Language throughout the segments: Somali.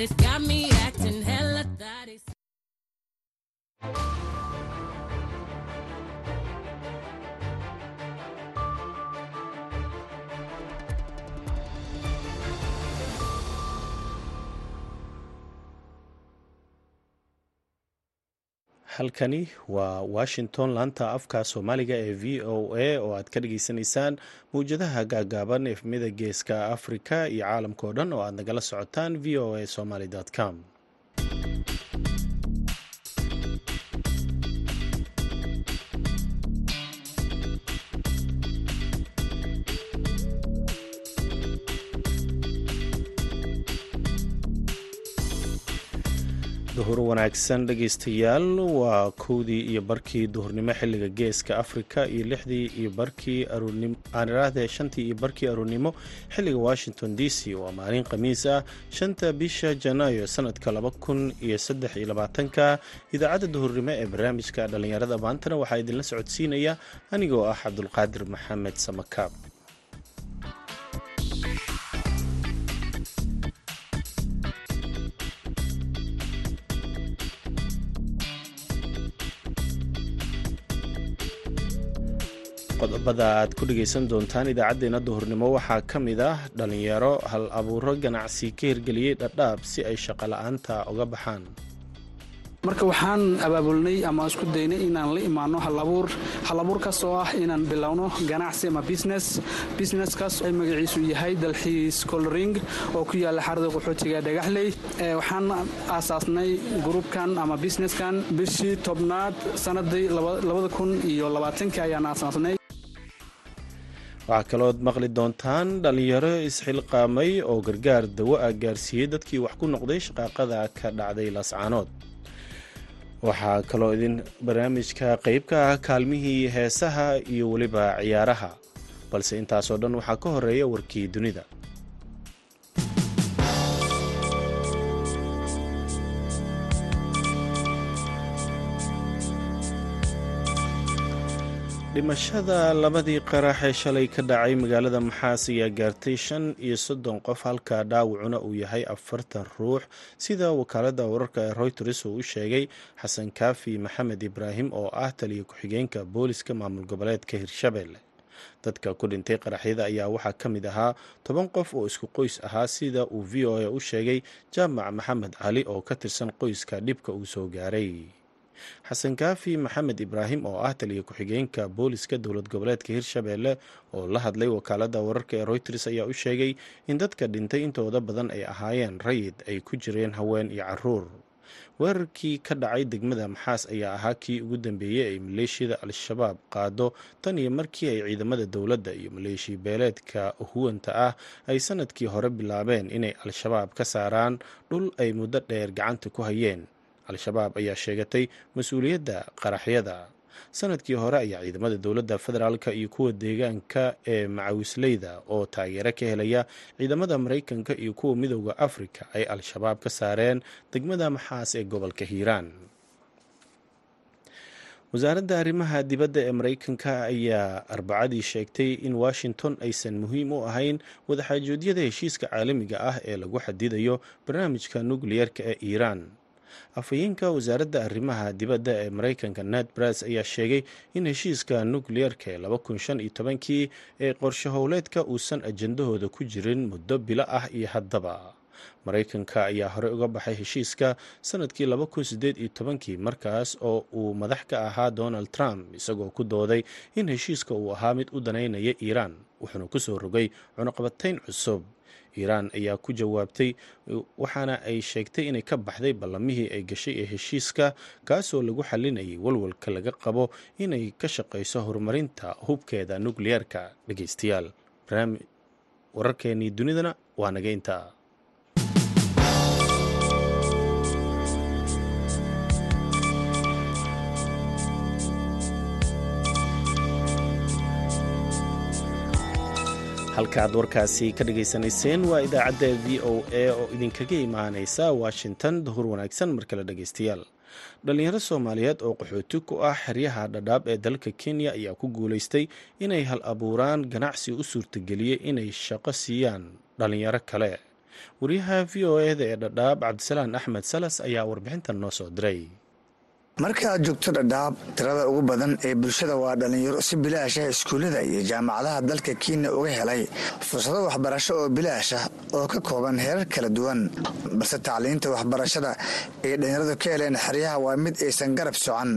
thotties got me halkani waa washington laanta afka soomaaliga ee v o a oo aad ka dhageysanaysaan mawjadaha gaagaaban efmida geeska afrika iyo caalamka oo dhan oo aad nagala socotaan v o a somaly com duhur wanaagsan dhegeystayaal waa kowdii iyo barkii duhurnimo xilliga geeska afrika iyo lixdii iyo barkii aaniraahde shantii iyo barkii aroornimo xilliga washington d c. Waa maalin khamiis ah shanta bisha janaayo sanadka laba kun iyo saddex iyo labaatanka. Idaacadda duhurnimo ee barnaamijka dhallinyarada maantana waxaa idinla socodsiinaya anigoo ah cabdulqaadir maxamed samakaab qodobada aad ku dhegaysan doontaan idaacaddeenna duhurnimo. Waxaa ka mid ah dhallinyaro hal abuuro ganacsi ka hirgeliyey dhadhaab si ay shaqola'aanta uga baxaan. Marka waxaan abaabulnay ama isku daynay inaan la imaano halabuur halabuurkaas oo ah inaan bilowno ganacsi ama business. Businesskaas ay magaciisu yahay dalxiis coloring oo ku yaalla xarada qaxootiga dhagaxley. Waxaan aasaasnay gruubkan ama businesskan. Bishii tobnaad sanadii labada kun iyo labaatanki ayaan aasaasnay waxaa kalood maqli doontaan dhallinyaro isxilqaamay oo gargaar dawo ah gaarsiiyey dadkii wax ku noqday shaqaaqada ka dhacday laascaanood waxaa kaloo idin barnaamijka qayb ka ah kaalmihii heesaha iyo weliba ciyaaraha balse intaasoo dhan waxaa ka horreeya warkii dunida dhimashada labadii qarax ee shalay ka dhacay magaalada maxaas ayaa gaartay shan iyo soddon qof halka dhaawacuna uu yahay afartan ruux sida wakaaladda wararka ee royters uu u sheegay xasan kaafi maxamed ibraahim oo ah taliya ku-xigeenka booliska maamul goboleedka hirshabelle dadka ku dhintay qaraxyada ayaa waxaa ka mid ahaa toban qof oo isku qoys ahaa sida uu v o a u sheegay jaamac maxamed cali oo ka tirsan qoyska dhibka uu soo gaaray xasan kaafi maxamed ibraahim oo ah taliya ku-xigeenka booliska dowlad goboleedka hirshabelle oo la hadlay wakaaladda wararka ee royters ayaa u sheegay in dadka dhintay intooda badan ay ahaayeen rayid ay ku jireen haween iyo carruur. Weerarkii ka dhacay degmada maxaas ayaa ahaa kii ugu dambeeyey ay maleeshiyada al-shabaab qaado tan iyo markii ay ciidamada dowladda iyo maleeshiya beeleedka huwanta ah ay sannadkii hore bilaabeen inay al-shabaab ka saaraan dhul ay muddo dheer gacanta ku hayeen al-shabaab ayaa sheegatay mas'uuliyadda qaraxyada. Sanadkii hore ayaa ciidamada dowladda federaalka iyo kuwa deegaanka ee macawisleyda oo taageero ka helaya ciidamada maraykanka iyo kuwa midooda afrika ay al-shabaab ka saareen degmada maxaas ee gobolka hiiraan. Wasaaradda arrimaha dibadda ee maraykanka ayaa arbacadii sheegtay in washington aysan muhiim u ahayn wadaxaajoodyada heshiiska caalamiga ah ee lagu xadidayo barnaamijka nukliyeerka ee iiraan afhayeenka wasaaradda arrimaha dibadda ee maraykanka ned bras ayaa sheegay in heshiiska nukliyeerka ee laba kun shan iyo tobankii ee qorshe howleedka uusan ajandahooda ku jirin muddo bilo ah iyo haddaba. Maraykanka ayaa horey uga baxay heshiiska sannadkii laba kun siddeed iyo tobankii markaas oo uu madax ka ahaa donald trump isagoo ku dooday in heshiiska uu ahaa mid u danaynaya iiraan wuxuuna ku soo rogay cunuqabatayn cusub iiraan ayaa ku jawaabtay waxaana ay sheegtay inay ka baxday ballamihii ay gashay ee heshiiska kaasoo lagu xalinayay walwalka laga qabo inay ka shaqayso horumarinta hubkeeda nukliyeerka dhegeystayaal wararkeenii dunidana waa naga halkaaad warkaasi ka dhageysanayseen waa idaacadda v o a oo idinkaga imaaneysa washington duhur wanaagsan mar kale dhegeystayaal dhallinyaro soomaaliyeed oo qaxooti ku ah xeryaha dhadhaab ee dalka kenya ayaa ku guuleystay inay hal abuuraan ganacsi u suurtageliyey inay shaqo siiyaan dhallinyaro kale. Wariyaha v o eda ee dhadhaab cabdisalaan axmed salas ayaa warbixintan noo soo diray marka aad joogto dhadhaab tirada ugu badan ee bulshada waa dhallinyaro si bilaash ah iskuullada iyo jaamacadaha dalka kenya uga helay fursado waxbarasho oo bilaash ah oo ka kooban heerar kala duwan. Balse tacliinta waxbarashada ay dhallinyaradu ka heleen xeryaha waa mid aysan garab socan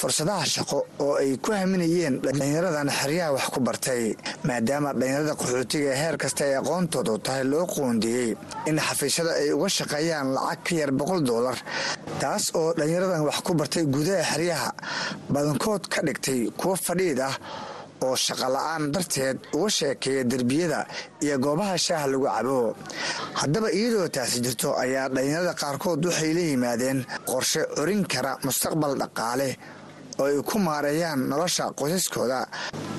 fursadaha shaqo oo ay ku haminayeen dhallinyaradan xeryaha wax ku bartay maadaama dhallinyarada qaxootiga ee heer kasta ay aqoontoodu tahay loo qoondiyey in xafiisyada ay uga shaqeeyaan lacag ka yar boqol doolar taas oo dhallinyaradan wax ku bartay gudaha xeryaha badankood ka dhigtay kuwo fadhiid ah oo shaqola'aan darteed uga sheekeeya derbiyada iyo goobaha shaaha lagu cabo. Haddaba iyadoo taasi jirto ayaa dhallinyarada qaarkood waxay la yimaadeen qorshe corin kara mustaqbal dhaqaale oo ay ku maareeyaan nolosha qoysaskooda.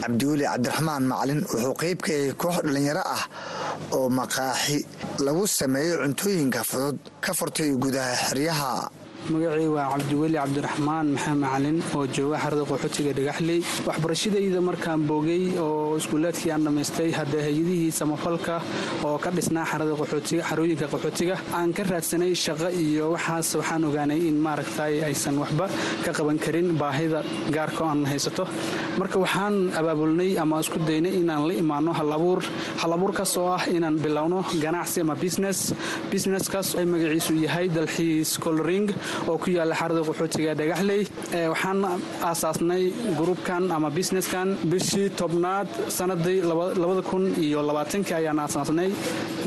Cabdiweli cabdiraxmaan macalin wuxuu qeyb ka yahay koox dhallinyaro ah oo maqaaxi lagu sameeyo cuntooyinka fudud ka furtay gudaha xeryaha magacii waa cabdiweli cabdiraxmaan maxamed macalin oo jooga xarada qaxootiga dhagaxley. Waxbarashadayda markaan boogay oo iskuulaadkii aan dhammaystay haddee hay'adihii samafalka oo ka dhisnaa xarada qaxootiga xarooyinka qaxootiga aan ka raadsanay shaqo iyo waxaas waxaan ogaanay in maaragtay aysan waxba ka qaban karin baahida gaarka aan haysato. Marka waxaan abaabulnay ama isku daynay inaan la imaano halabuur halabuurkaas oo ah inaan bilowno ganacsi ama business. Businesskaas ay magaciisu yahay dalxiis coloring oo ku yaalla xarada qaxootiga dhagaxley waxaan aasaasnay gruubkan ama businesskan. Bishii tobnaad sanadii ayaan aasaasnay.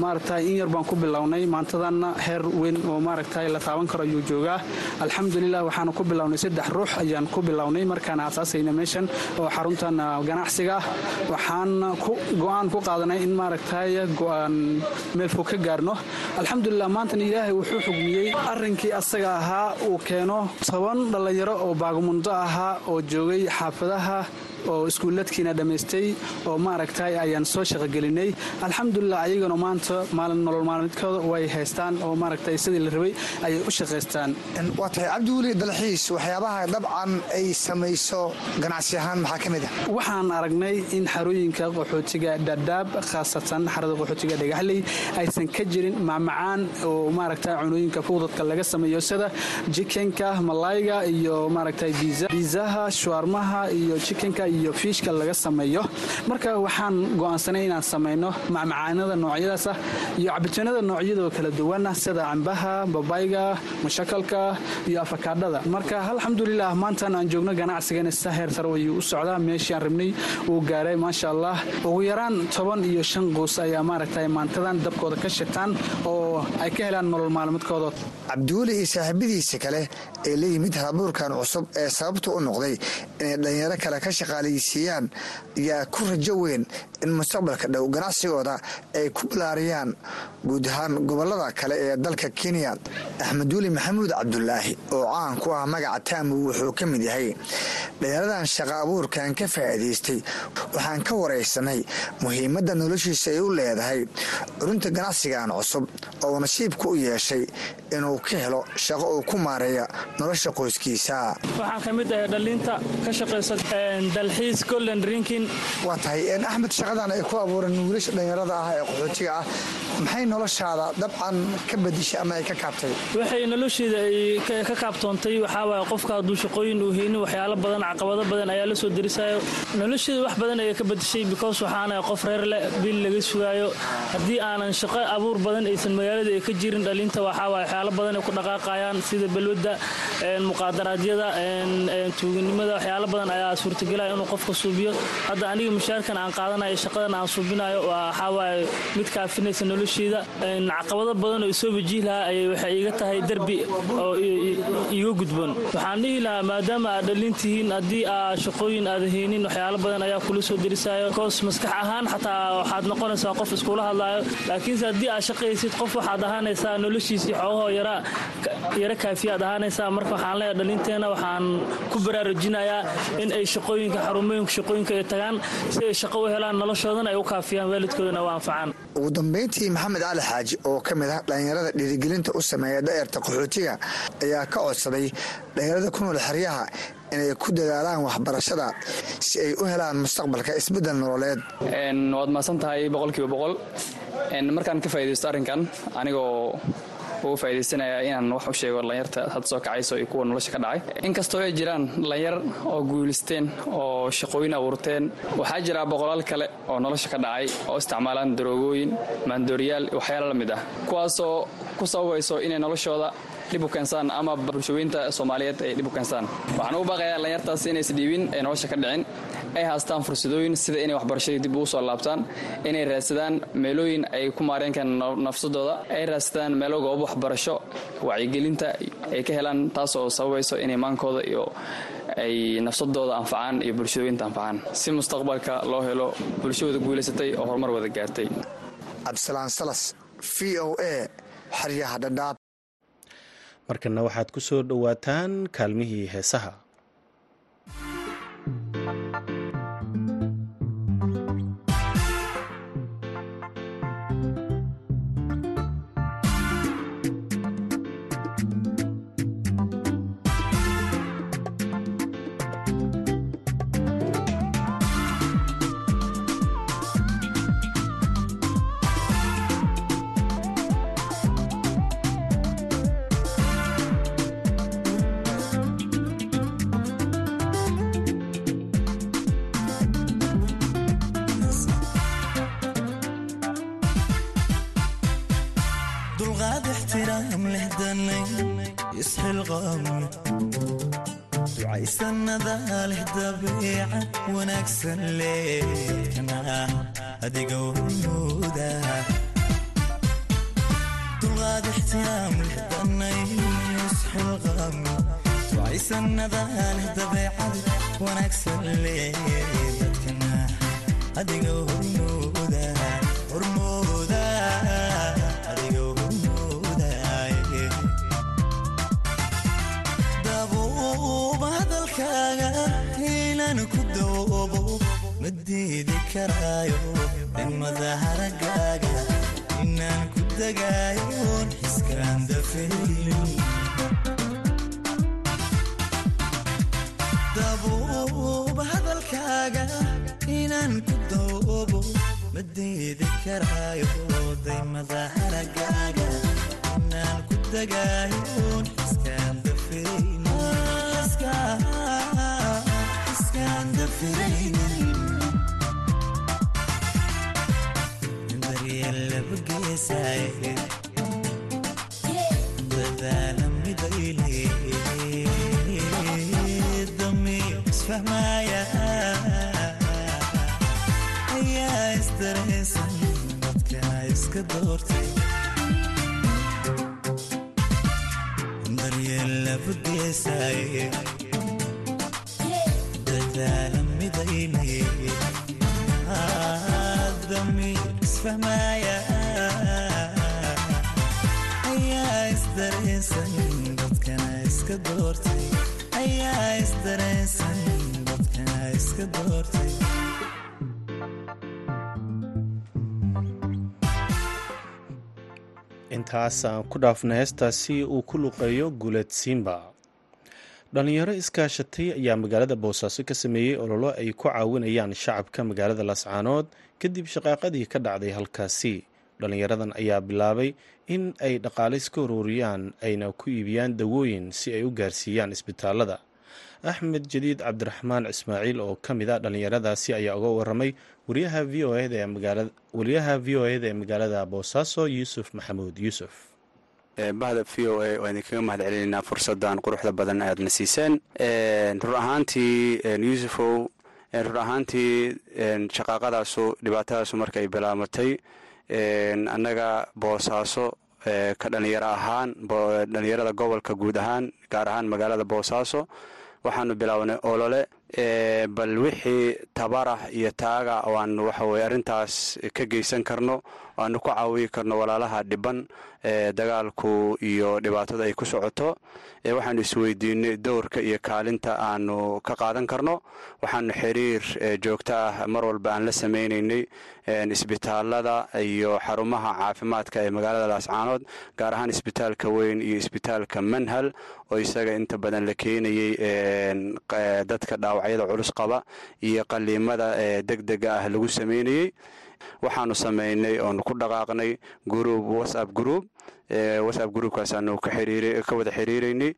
Maaragtay in yar baan ku bilownay. Maantadanna heer weyn oo maaragtay la taaban karo ayuu joogaa. Alxamdulilah waxaanu ku bilownay saddex ruux ayaan ku bilownay. Markaan aasaasayna meeshan oo xaruntan ganacsiga. Ah waxaan go'aan ku qaadanay in maaragtay go'aan meel fog ka gaarno. Alxamdulilah maantana ilaahay wuxuu xugmiyey arrinkii asaga ahaa uu keeno toban dhallinyaro oo baagmundo ahaa oo joogay xaafadaha oo iskuuladkiina dhammaystay oo maaragtay ayaan soo shaqogelinay. Alxamdulilah ayagana maanta maalin nolol maalmeedkooda way haystaan oo maaragtay sidii la rabay ayay u shaqaystaan. Waa tahay cabdiweli dalxiis waxyaabaha dabcan ay samayso ganacsi ahaan maxaa ka mid ah? Waxaan aragnay in xarooyinka qaxootiga dhadhaab khaasatan xarada qaxootiga dhagaxley aysan ka jirin macmacaan oo maaragtay cunooyinka fudadka laga sameeyo sida jikenka malayga iyo maaragtay biizaha shuarmaha iyo jikenka iyo fiishka laga sameeyo. Marka waxaan go'aansanay inaan samayno macmacaanada noocyadaas ah iyo cabitaanada noocyadoo kala duwana sida cambaha babayga mushakalka iyo afakaadhada marka alxamdulilah maantan aan joogno ganacsigana sa heer sar ayuu u socdaa. Meeshii aan rabnay uu gaaray maasha allah. Ugu yaraan toban iyo shan quus ayaa maaragtay maantadan dabkooda ka shitaan oo ay ka helaan nolol maalmeedkooda. Cabdiweli iyo saaxiibadiisa kale ee la yimid halabuurkan cusub ee sababta u noqday inay dhallinyaro kale ka shaqaalaysiiyaan ayaa ku rajo weyn in mustaqbalka dhow ganacsigooda ay ku balaariyaan guud ahaan gobollada kale ee dalka kenya axmed weli maxamuud cabdulaahi oo caan ku ah magaca taamu wuxuu ka mid yahay dhallinyaradan shaqa abuurkan ka faa'iidaystay waxaan ka waraysanay muhiimadda noloshiisa ay u leedahay curinta ganacsigan cusub oo nasiibku u yeeshay inuu ka helo shaqo uu ku maareeya nolosha qoyskiisa. Waxaan ka mid ahay dhalliinta ka shaqaysa dalxiis golden drinking. Waa tahay axmed shaqadan ay ku abuureen wiilasha dhallinyarada ah ee qaxootiga ah. Maxay noloshaada dabcan ka badishay ama ay ka kaabtay? Waxay nolosheeda ay ka kaabtoontay. Waxaa waaya qofka hadduu shaqooyin uu haynin waxyaalo badan caqabado badan ayaa la soo derisayo nolosheeda wax badan ayay ka badishay because waxaana qof reer leh bil laga sugaayo. Haddii aanan shaqo abuur badan aysan magaalada ay ka jirin dhalinta waxaa waaya waxyaalo badan ay ku dhaqaaqayaan sida balwadda muqaadaraadyada tuuganimada waxyaalo badan ayaa suurtagelaya inuu qofka suubiyo. Hadda aniga mushaarkan aan qaadanayo shaqadan aan suubinayo waxaa waaye mid kaafinaysa nolosheeda caqabado badan oo isoo wajihi lahaa ayay waxay iga tahay derbi oo iga gudboon. Waxaan dhihi lahaa maadaama aad dhalintihiin haddii aad shaqooyin aad haynin waxyaalo badan ayaa kula soo derisayo koos maskax ahaan xataa waxaad noqonaysaa qof iskula hadlaayo. Laakiinse haddii aad shaqaysid qof waxaad ahaanaysaa noloshiisii xoogahoo yara kaafiyaad ahaanaysaa. Marka waxaan leeyahay dhalinteena waxaan ku baraarujinayaa in ay shaqooyinka xarumooyinka shaqooyinka ay tagaan. Si ay shaqo u helaan noloshoodana ay u kaafiyaan waalidkoodana u anfacaan. Ugu dambayntii maxamed cali xaaji oo ka mid ah dhallinyarada dhiirigelinta u sameeya da'erta qaxootiga ayaa ka codsaday dhallinyarada ku nool xeryaha inay ku dadaalaan waxbarashada si ay u helaan mustaqbalka isbeddel nololeed. Waad mahadsan tahay boqolkiiba boqol. Markaan ka faa'idaysto arrinkan anigoo ugu faa'iidaysanaya inaan wax u sheego dhallinyarta hadda soo kacayso iyo kuwa nolosha ka dhacay. Inkastoo ay jiraan dhallinyar oo guulisteen oo shaqooyin abuurteen waxaa jira boqolaal kale oo nolosha ka dhacay oo isticmaalaan daroogooyin maandooriyaal waxyaala la mid ah kuwaasoo ku sababayso inay noloshooda dhib u keensaan ama bulshaweynta soomaaliyeed ay dhib u keensaan waxaan ugu baaqayaa dhallinyartaas inaysa dhiibin ee nolosha ka dhicin ay haastaan fursadooyin sida inay waxbarashadii dib ugu soo laabtaan inay raadsadaan meelooyin ay ku maareen karaan nafsadooda ay raadsadaan meelo goobo waxbarasho wacyigelinta ay ka helaan taasoo sababayso inay maankooda iyo ay nafsadooda anfacaan iyo bulshadooyinta anfacaan. Si mustaqbalka loo helo bulshawada guulaysatay oo horumar wada gaartay. Cabdisalaan salas v o a xeryaha dhadhaab markana waxaad ku soo dhowaataan kaalmihii heesaha ducaysanada leh dabiica wanaagsan leekana adiga waynuuda dulqaad ixtiraam leh danay isxilqaamne ducaysanada leh dabiicada wanaagsan lee dadkana adiga waynuuda hormooda inaan ku dawoobo ma diidi karaayo dimada haragaaga inaan ku dagaayoon xiskaan dafaynin dabuuba hadalkaaga inaan ku dawoobo ma diidi karaayo daymada haragaaga inaan ku dagaayoon xiskaan dadaala isdareensan dadka iska doortay daryeel dadaala midaynay damiir isfahmaya ayaa isdareensan dadkana iska doortay. Ayaa isdareensan doortay intaasaan ku dhaafna heestaasi uu ku luqeeyo guuled simba dhallinyaro iskaashatay ayaa magaalada boosaaso ka sameeyey ololo ay ku caawinayaan shacabka magaalada lascaanood kadib shaqaaqadii ka dhacday halkaasi. Dhallinyaradan ayaa bilaabay in ay dhaqaalis ka ururiyaan ayna ku iibiyaan dawooyin si ay u gaarsiiyaan isbitaalada axmed jadiid cabdiraxmaan ismaaciil oo ka mid a dhallinyaradaasi ayaa uga waramay wariyaha v o eda ee magaalada boosaaso yuusuf maxamuud yuusuf bahda v o a waa idinkaga mahad celinaynaa fursadan quruxda badan aadna siiseen. Run ahaantii yuusufow run ahaantii shaqaaqadaasu dhibaatadaasu markay bilaamatay annaga boosaaso ka dhallinyaro ahaan dhallinyarada gobolka guud ahaan gaar ahaan magaalada boosaaso waxaanu bilownay olole bal wixii tabarah iyo taaga waanu waxaweye arrintaas ka geysan karno waanu ku caawiyi karno walaalaha dhiban dagaalku iyo dhibaatada ay ku socoto. Waxaanu isweydiinay dowrka iyo kaalinta aanu ka qaadan karno. Waxaanu xiriir joogto ah mar walba aan la sameynaynay isbitaalada iyo xarumaha caafimaadka ee magaalada laascaanood gaar ahaan isbitaalka weyn iyo isbitaalka manhal oo isaga inta badan la keenayey dadka dhaawacyada culus qaba iyo qaliimada degdega ah lagu sameynayey. Waxaanu sameynay oonu ku dhaqaaqnay gruub whatsapp group whatsapp groupkaasaanu ka wada xiriiraynay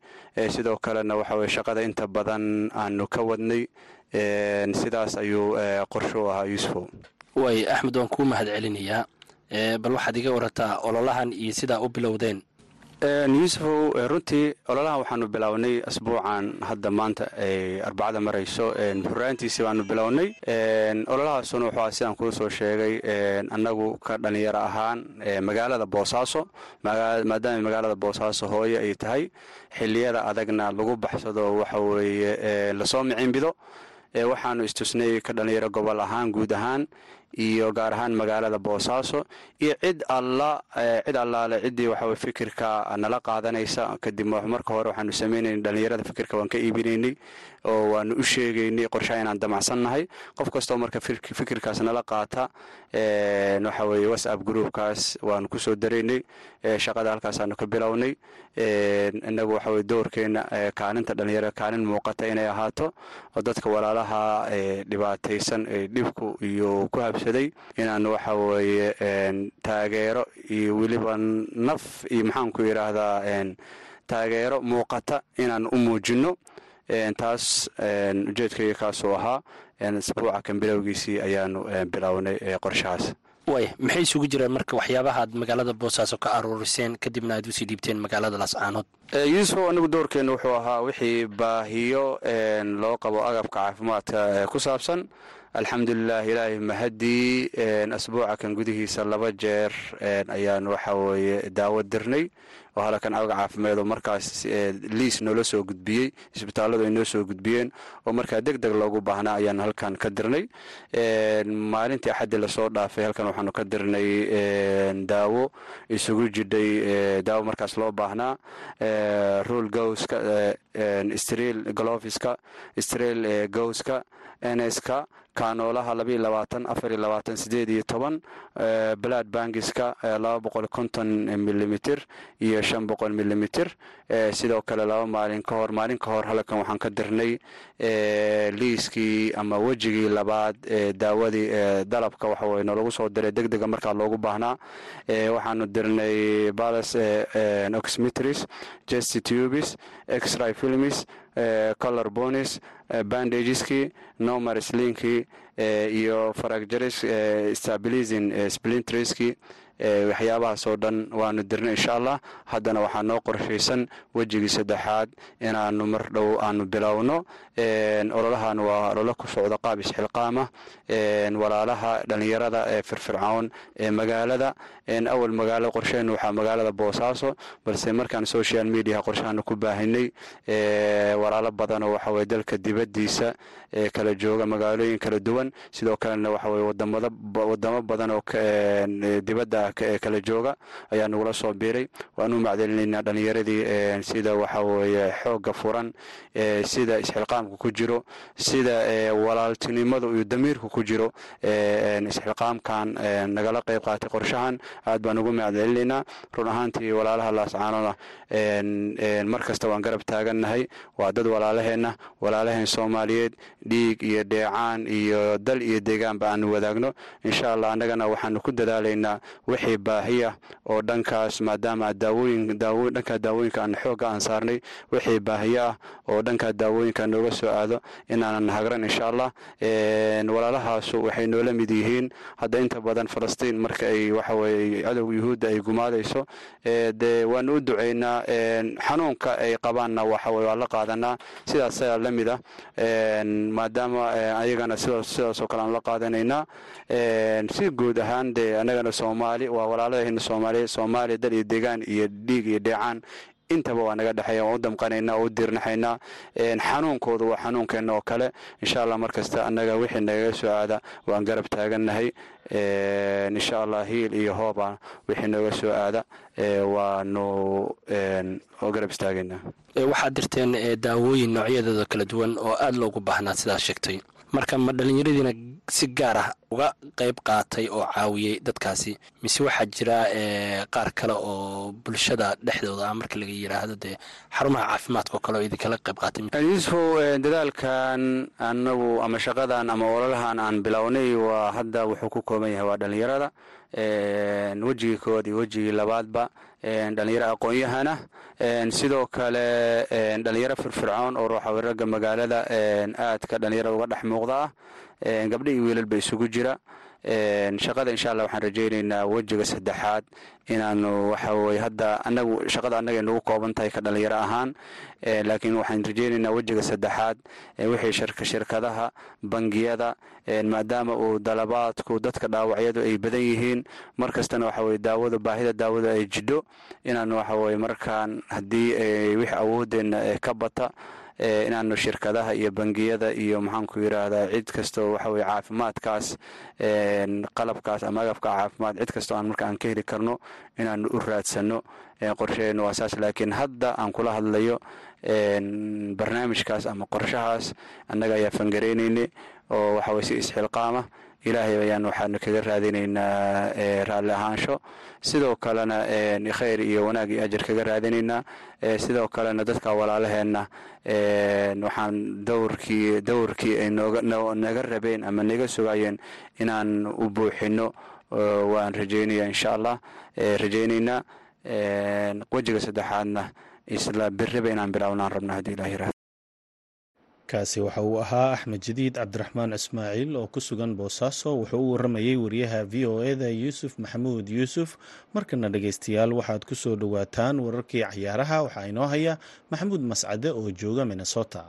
sidoo kalena waxaweye shaqada inta badan aanu ka wadnay sidaas ayuu qorsho ahaa yuusufow way axmed waan kuu mahad celinayaa bal waxaad iga warataa ololahan iyo sidaa u bilowdeen yuusufow runtii ololahan waxaanu bilownay asbuucan hadda maanta ay arbacada marayso. Furaantiisii baanu bilownay ololahaasuna wuxuu sidaan kuu soo sheegay annagu ka dhalinyaro ahaan magaalada boosaaso maadaama magaalada boosaaso hooye ay tahay xiliyada adagna lagu baxsado waxa weeye la soo micinbido waxaanu istusnay ka dhalinyaro gobol ahaan guud ahaan iyo gaar ahaan magaalada boosaaso. Iyo cid alla cid allaale ciddii waxawe fikirka nala qaadanaysa kadib marka hore waxaanu sameynaynay dhalinyarada fikirka waan ka iibinaynay oo waanu u sheegaynay qorshaha inaan damacsannahay. Qof kastoo marka fikirkaas nala qaata waxa weye whatsapp groupkaas waanu ku soo daraynay shaqada halkaasaanu ka bilownay inagu waxaweye doorkeena kaalinta dhalinyarada kaalin muuqata inay ahaato oo dadka walaalaha dhibaataysan ee dhibku iyo ku habsaday inaanu waxa taageero iyo weliba naf iyo maxaanku yidhaahdaa taageero muuqata inaan u muujinno taas ujeedkayga kaasuu ahaa asbuuca kan bilowgiisii ayaanu bilownay qorshahaas. Way maxay isugu jireen marka waxyaabahaad magaalada boosaaso ka aruuriseen kadibna aad u sii dhiibteen magaalada laascaanood yuusuf anigu doorkeenna wuxuu ahaa wixii baahiyo loo qabo agabka caafimaadka ku saabsan. Alxamdulilah ilaahay mahadii asbuuca kan gudihiisa laba jeer ayaan waxa weeye daawo dirnay halkan aga caafimaad oo markaas liis noola soo gudbiyey isbitaalladu ay noo soo gudbiyeen oo markaa deg deg loogu baahnaa ayaan halkan ka dirnay. Maalintii axaddi la soo dhaafay halkan waxaanu ka dirnay daawo isugu jidhay daawo markaas loo baahnaa. Rule gowska stril gloviska stril gowska nska kaanoolaha labaiyo labaatan afariyo labaatan sideed iyo toban blood bangiska laba boqol konton milimitr iyo shan boqol milimitr sidoo kale laba maalin ka hor maalin ka hor halkan waxaan ka dirnay liiskii ama wejigii labaad daawadii dalabka waxaweye noolagu soo diray deg dega markaa loogu baahnaa waxaanu dirnay balas oxmitris jestitubis exry filmis color bonis bandageski nomar slinkii iyo faragjaris stabilizin splintreski waxyaabahaas oo dhan waanu dirnay insha allah haddana waxaa noo qorshaysan wejigii saddexaad inaanu mar dhow aanu bilowno. Ololahan waa ololo ku socda qaab isxilqaama walaalaha dhalinyarada ee firfircoon ee magaalada. Awal magaalo qorsheen waxaa magaalada boosaaso balse markaan social mediaha qorshahaanu ku baahinay walaalo badanoo waxaweye dalka dibadiisa ee kala jooga magaalooyin kala duwan. Sidoo kalena waxaweye wadamo badan oo dibadda ee kala jooga ayaa nagula soo biiray. Waanu macdalinaynaa dhalinyaradii sida waxaweye xooga furan sida isxilqaamka ku jiro sida walaaltinimadu iyo damiirku ku jiro isxilqaamkan nagala qayb qaatay qorshahan. Aad baan ugu macdalinaynaa run ahaantii walaalaha laascaanona mar waan garab taagannahay. Waa dad walaalaheenna walaalaheen soomaaliyeed dhiig iyo dheecaan iyo dal iyo deegaanba aanu wadaagno. Insha allah annagana waxaanu ku dadaalaynaa wixii baahiya oo dhankaas maadaama dhankaa daawooyinka aan xoogga aan saarnay wixii baahiyo ah oo dhankaa daawooyinka nooga soo aado inaanan hagran insha allah walaalahaasu waxay noola mid yihiin. Hadda inta badan falastiin marka ay waxaweye cadowga yuhuudda ay gumaadayso dee waanu u ducaynaa xanuunka ay qabaanna waxaweye waa la qaadanaa sidaas ayaa la mid ah maadaama ayagana sidaasoo kale aan la qaadanaynaa. Si guud ahaan dee annagana soomaali waa walaaladaheena soomaaliya soomaaliya dal iyo deegaan iyo dhiig iyo dheecaan intaba waa naga dhexeeya waan u damqanaynaa oo u diirnaxaynaa xanuunkooda waa xanuunkeenna oo kale insha allah markasta annaga wixii nagaga soo aada waan garab taagannahay insha allah hiil iyo hooba wixii nooga soo aada waanu garab istaagaynaa waxaad dirteen daawooyin noocyadooda kala duwan oo aada loogu baahnaa sidaad sheegtay. Marka ma dhallinyaradiina si gaar ah uga qayb qaatay oo caawiyey dadkaasi. Mise waxaa jira qaar kale oo bulshada dhexdooda ah marka laga yidhaahdo dee xarumaha caafimaadka oo kale oo idinkala qayb qaatay. Yuusufow dadaalkan anagu ama shaqadan ama ololahan aan bilownay waa hadda wuxuu ku kooban yahay waa dhallinyarada. Wejigii kood iyo wejigii labaadba dhalinyaro aqoon-yahana. Sidoo kale dhalinyaro firfircoon oo ruuxawirarga magaalada aadka dhalinyaro uga dhex muuqda ah gabdho iyo wiilalba isugu jira. Shaqada insha allah waxaan rajaynaynaa wejiga saddexaad inaanu waxaweye hadda anagu shaqada annaga nagu kooban tahay ka dhalinyaro ahaan. Laakiin waxaan rajaynaynaa wejiga saddexaad wixii shirkadaha bangiyada maadaama uu dalabaadku dadka dhaawacyadu ay badan yihiin. Mar kastana waxaweye daawada baahida daawada ay jidho. Inaanu waxaweye markaan haddii wix awoodeenna ka bata inaanu shirkadaha iyo bangiyada iyo maxaanku yiraahdaa cid kastoo waxaweye caafimaadkaas qalabkaas ama agabka caafimaad cid kastoo aan marka aan ka heli karno inaanu u raadsano qorsheheenu waa saas. Laakiin hadda aan kula hadlayo barnaamijkaas ama qorshahaas annaga ayaa fangareyneynay oo waxaweye si isxilqaama ilaahay ayaan waxaanu kaga raadinaynaa raalli ahaansho. Sidoo kalena khayr iyo wanaag iyo ajar kaga raadinaynaa. Sidoo kalena dadka walaalaheenna waxaan dowrkii dowrkii ay naga rabeen ama naga sugayeen inaan u buuxino waan rajeynaya insha allah rajaynaynaa. Wejiga saddexaadna isla biriba inaan bilaabnaan rabno haddii ilah yiraahdo kaasi waxa uu ahaa axmed jadiid cabdiraxmaan ismaaciil oo ku sugan boosaaso. Wuxuu u waramayey wariyaha v o eda yuusuf maxamuud yuusuf. Markana dhegeystayaal waxaad ku soo dhowaataan wararkii cayaaraha waxaa inoo haya maxamuud mascade oo jooga minnesota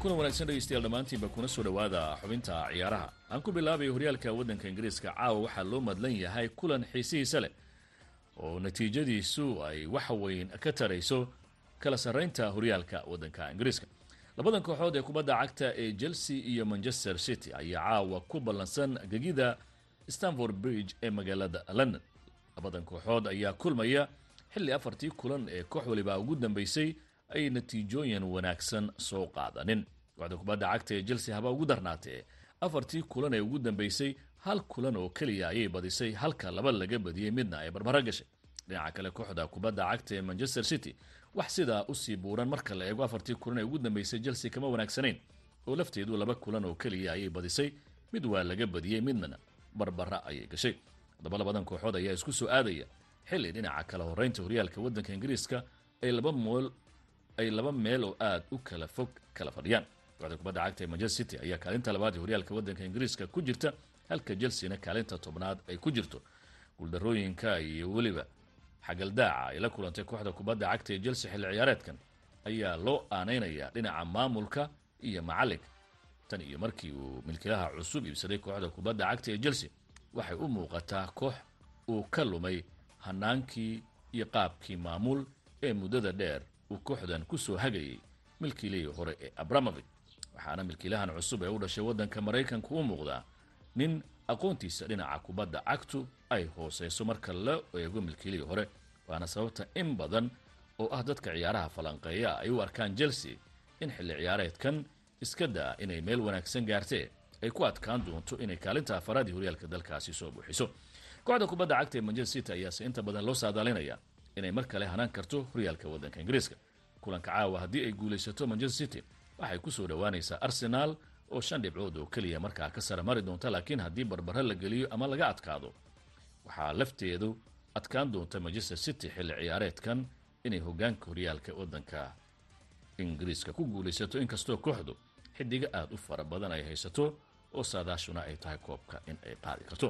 kuna wanaagsan dhegeystayaal dhammaantiinba kuna soo dhowaada xubinta ciyaaraha. Aan ku bilaabay horyaalka waddanka ingiriiska caawa waxaa loo madlan yahay kulan xiisihiisa leh oo natiijadiisu ay wax weyn ka tarayso kala sarraynta horyaalka waddanka ingiriiska. Labadan kooxood ee kubadda cagta ee chelsea iyo manchester city ayaa caawa ku ballansan gegida stanford bridge ee magaalada london. Labadan kooxood ayaa kulmaya xilli afartii kulan ee koox waliba ugu dambeysay ay natiijooyin wanaagsan soo qaadanin. Kooxda kubadda cagta ee chelsea haba ugu darnaatee afartii kulan ee ugu dambeysay hal kulan oo keliya ayay badisay halka laba laga badiyey midna ay barbaro gashay. Dhinaca kale kooxda kubadda cagta ee manchester city wax sidaa u sii buuran marka la eego afartii kulan ee ugu dambeysay chelsea kama wanaagsanayn oo lafteedu laba kulan oo keliya ayay badisay mid waa laga badiyey midna barbara ayay gashay. Haddaba labadan kooxood ayaa isku soo aadaya. Xilli dhinaca kala horeynta horyaalka waddanka ingiriiska ay laba mool ay laba meel oo aada u kala fog kala fadhiyaan. Kooxda kubadda cagta ee manchester city ayaa kaalinta labaad ee horyaalka waddanka ingiriiska ku jirta halka chelsea-na kaalinta tobnaad ay ku jirto. Guuldarooyinka iyo weliba xagaldaaca ay la kulantay kooxda kubadda cagta ee chelsea xilli ciyaareedkan ayaa loo aaneynayaa dhinaca maamulka iyo macalinka tan iyo markii uu milkilaha cusub iibsaday kooxda kubadda cagta ee chelsea waxay u muuqataa koox uu ka lumay hanaankii iyo qaabkii maamul ee muddada dheer uu kooxdan ku soo hagayay milkiilihii hore ee abramovich waxaana milkiilahan cusub ee u dhashay waddanka maraykanku u muuqdaa nin aqoontiisa dhinaca kubadda cagtu ay hooseyso marka la eego milkiilihii hore waana sababta in badan oo ah dadka ciyaaraha falanqeeya ay u arkaan chelsea in xilli ciyaareedkan iska daa inay meel wanaagsan gaartee ay ku adkaan doonto inay kaalinta afaraadii horyaalka dalkaasi soo buuxiso. Kooxda kubadda cagta ee manchester city ayaase inta badan loo saadaalinaya inay mar kale hanaan karto horyaalka waddanka ingiriiska. Kulanka caawa haddii ay guulaysato manchester city waxay ku soo dhowaanaysaa arsenaal oo shan dhibcood oo keliya markaa ka sara mari doonta laakiin haddii barbaro la geliyo ama laga adkaado waxaa lafteedu adkaan doonta manchester city xilli ciyaareedkan inay hogaanka horyaalka waddanka ingiriiska ku guulaysato. Inkastoo kooxdu xidigo aada u fara badan ay haysato oo saadaashuna ay tahay koobka in ay qaadi karto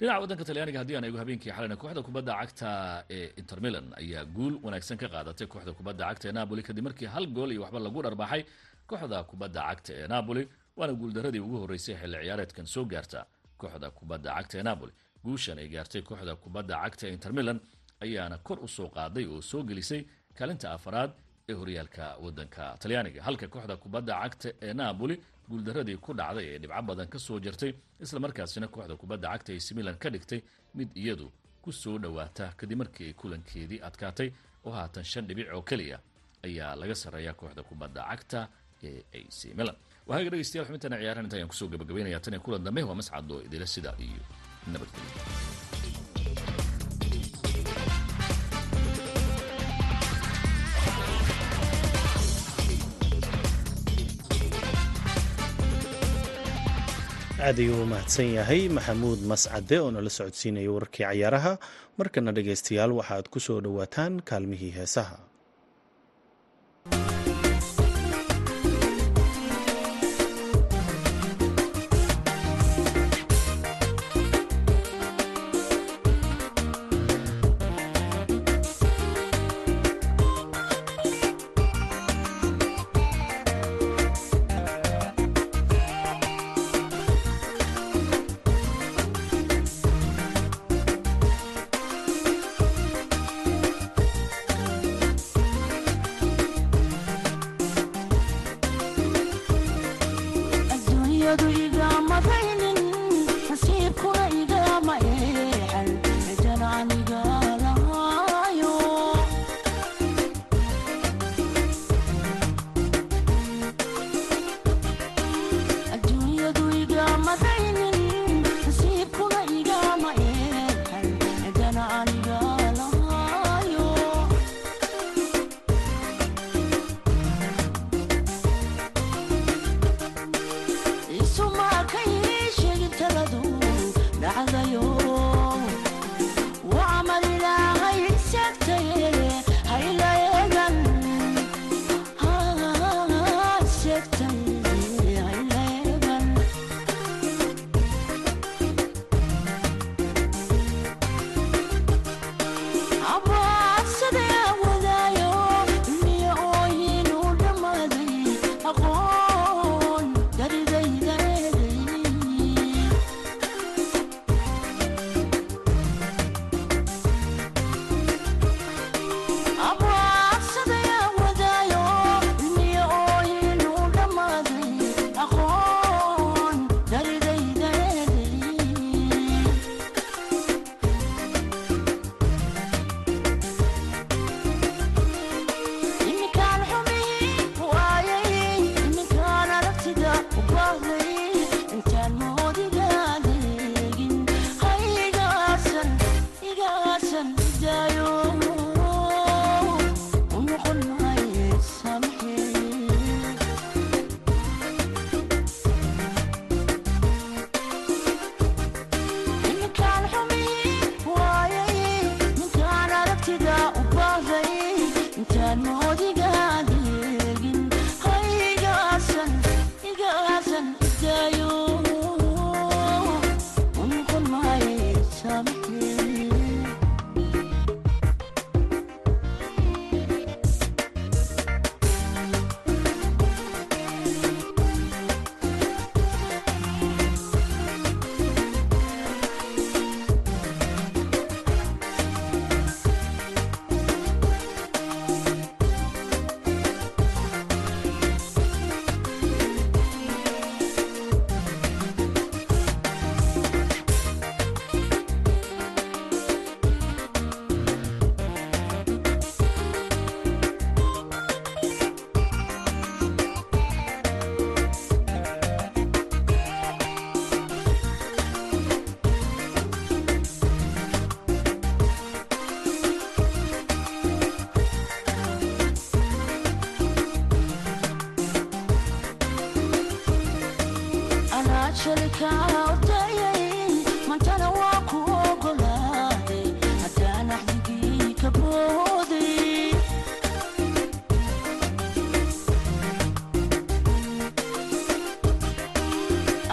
dhinaca waddanka talyaaniga haddii aan eego habeenkii xalina kooxda kubadda cagta ee inter milan ayaa guul wanaagsan ka qaadatay kooxda kubadda cagta ee napoli kadib markii hal gool iyo waxba lagu dharbaaxay kooxda kubadda cagta ee napoli waana guuldaradii ugu horreysay xilli ciyaareedkan soo gaarta kooxda kubadda cagta ee napoli. Guushan ay gaartay kooxda kubadda cagta ee inter milan ayaana kor u soo qaaday oo soo gelisay kaalinta afaraad ee horyaalka waddanka talyaaniga. Halka kooxda kubadda cagta ee napoli guuldaradii ku dhacday ee dhibco badan ka soo jartay islamarkaasina kooxda kubadda cagta ee similan ka dhigtay mid iyadu ku soo dhowaata kadib markii ay kulankeedii adkaatay oo haatan shan dhibic oo keliya ayaa laga sarreeya kooxda kubadda cagta ee ac milan. Waxaaga dhegeystayaal xubintana ciyaarahan inta ayaan ku soo gabagabeynaya tan iyo kulan dambe. Waa mascado idila sida iyo nabadgelyo aad ayuu u mahadsan yahay. Maxamuud mascade oo nala socodsiinaya wararkii cayaaraha markana dhegaystayaal waxaad ku soo dhowaataan kaalmihii heesaha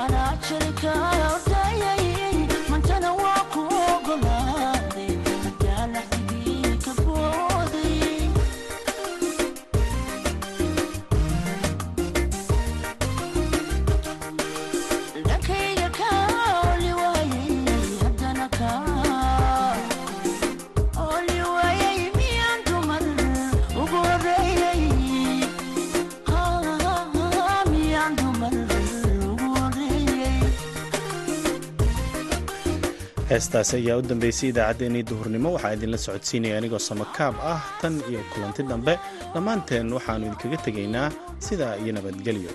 anaa jali kaa heestaas ayaa u dambeysay idaacaddeenii duhurnimo. Waxaa idinla socodsiinaya anigoo samakaab ah tan iyo kulanti dambe. Dhammaanteen waxaannu idinkaga tegaynaa sidaa iyo nabadgelyo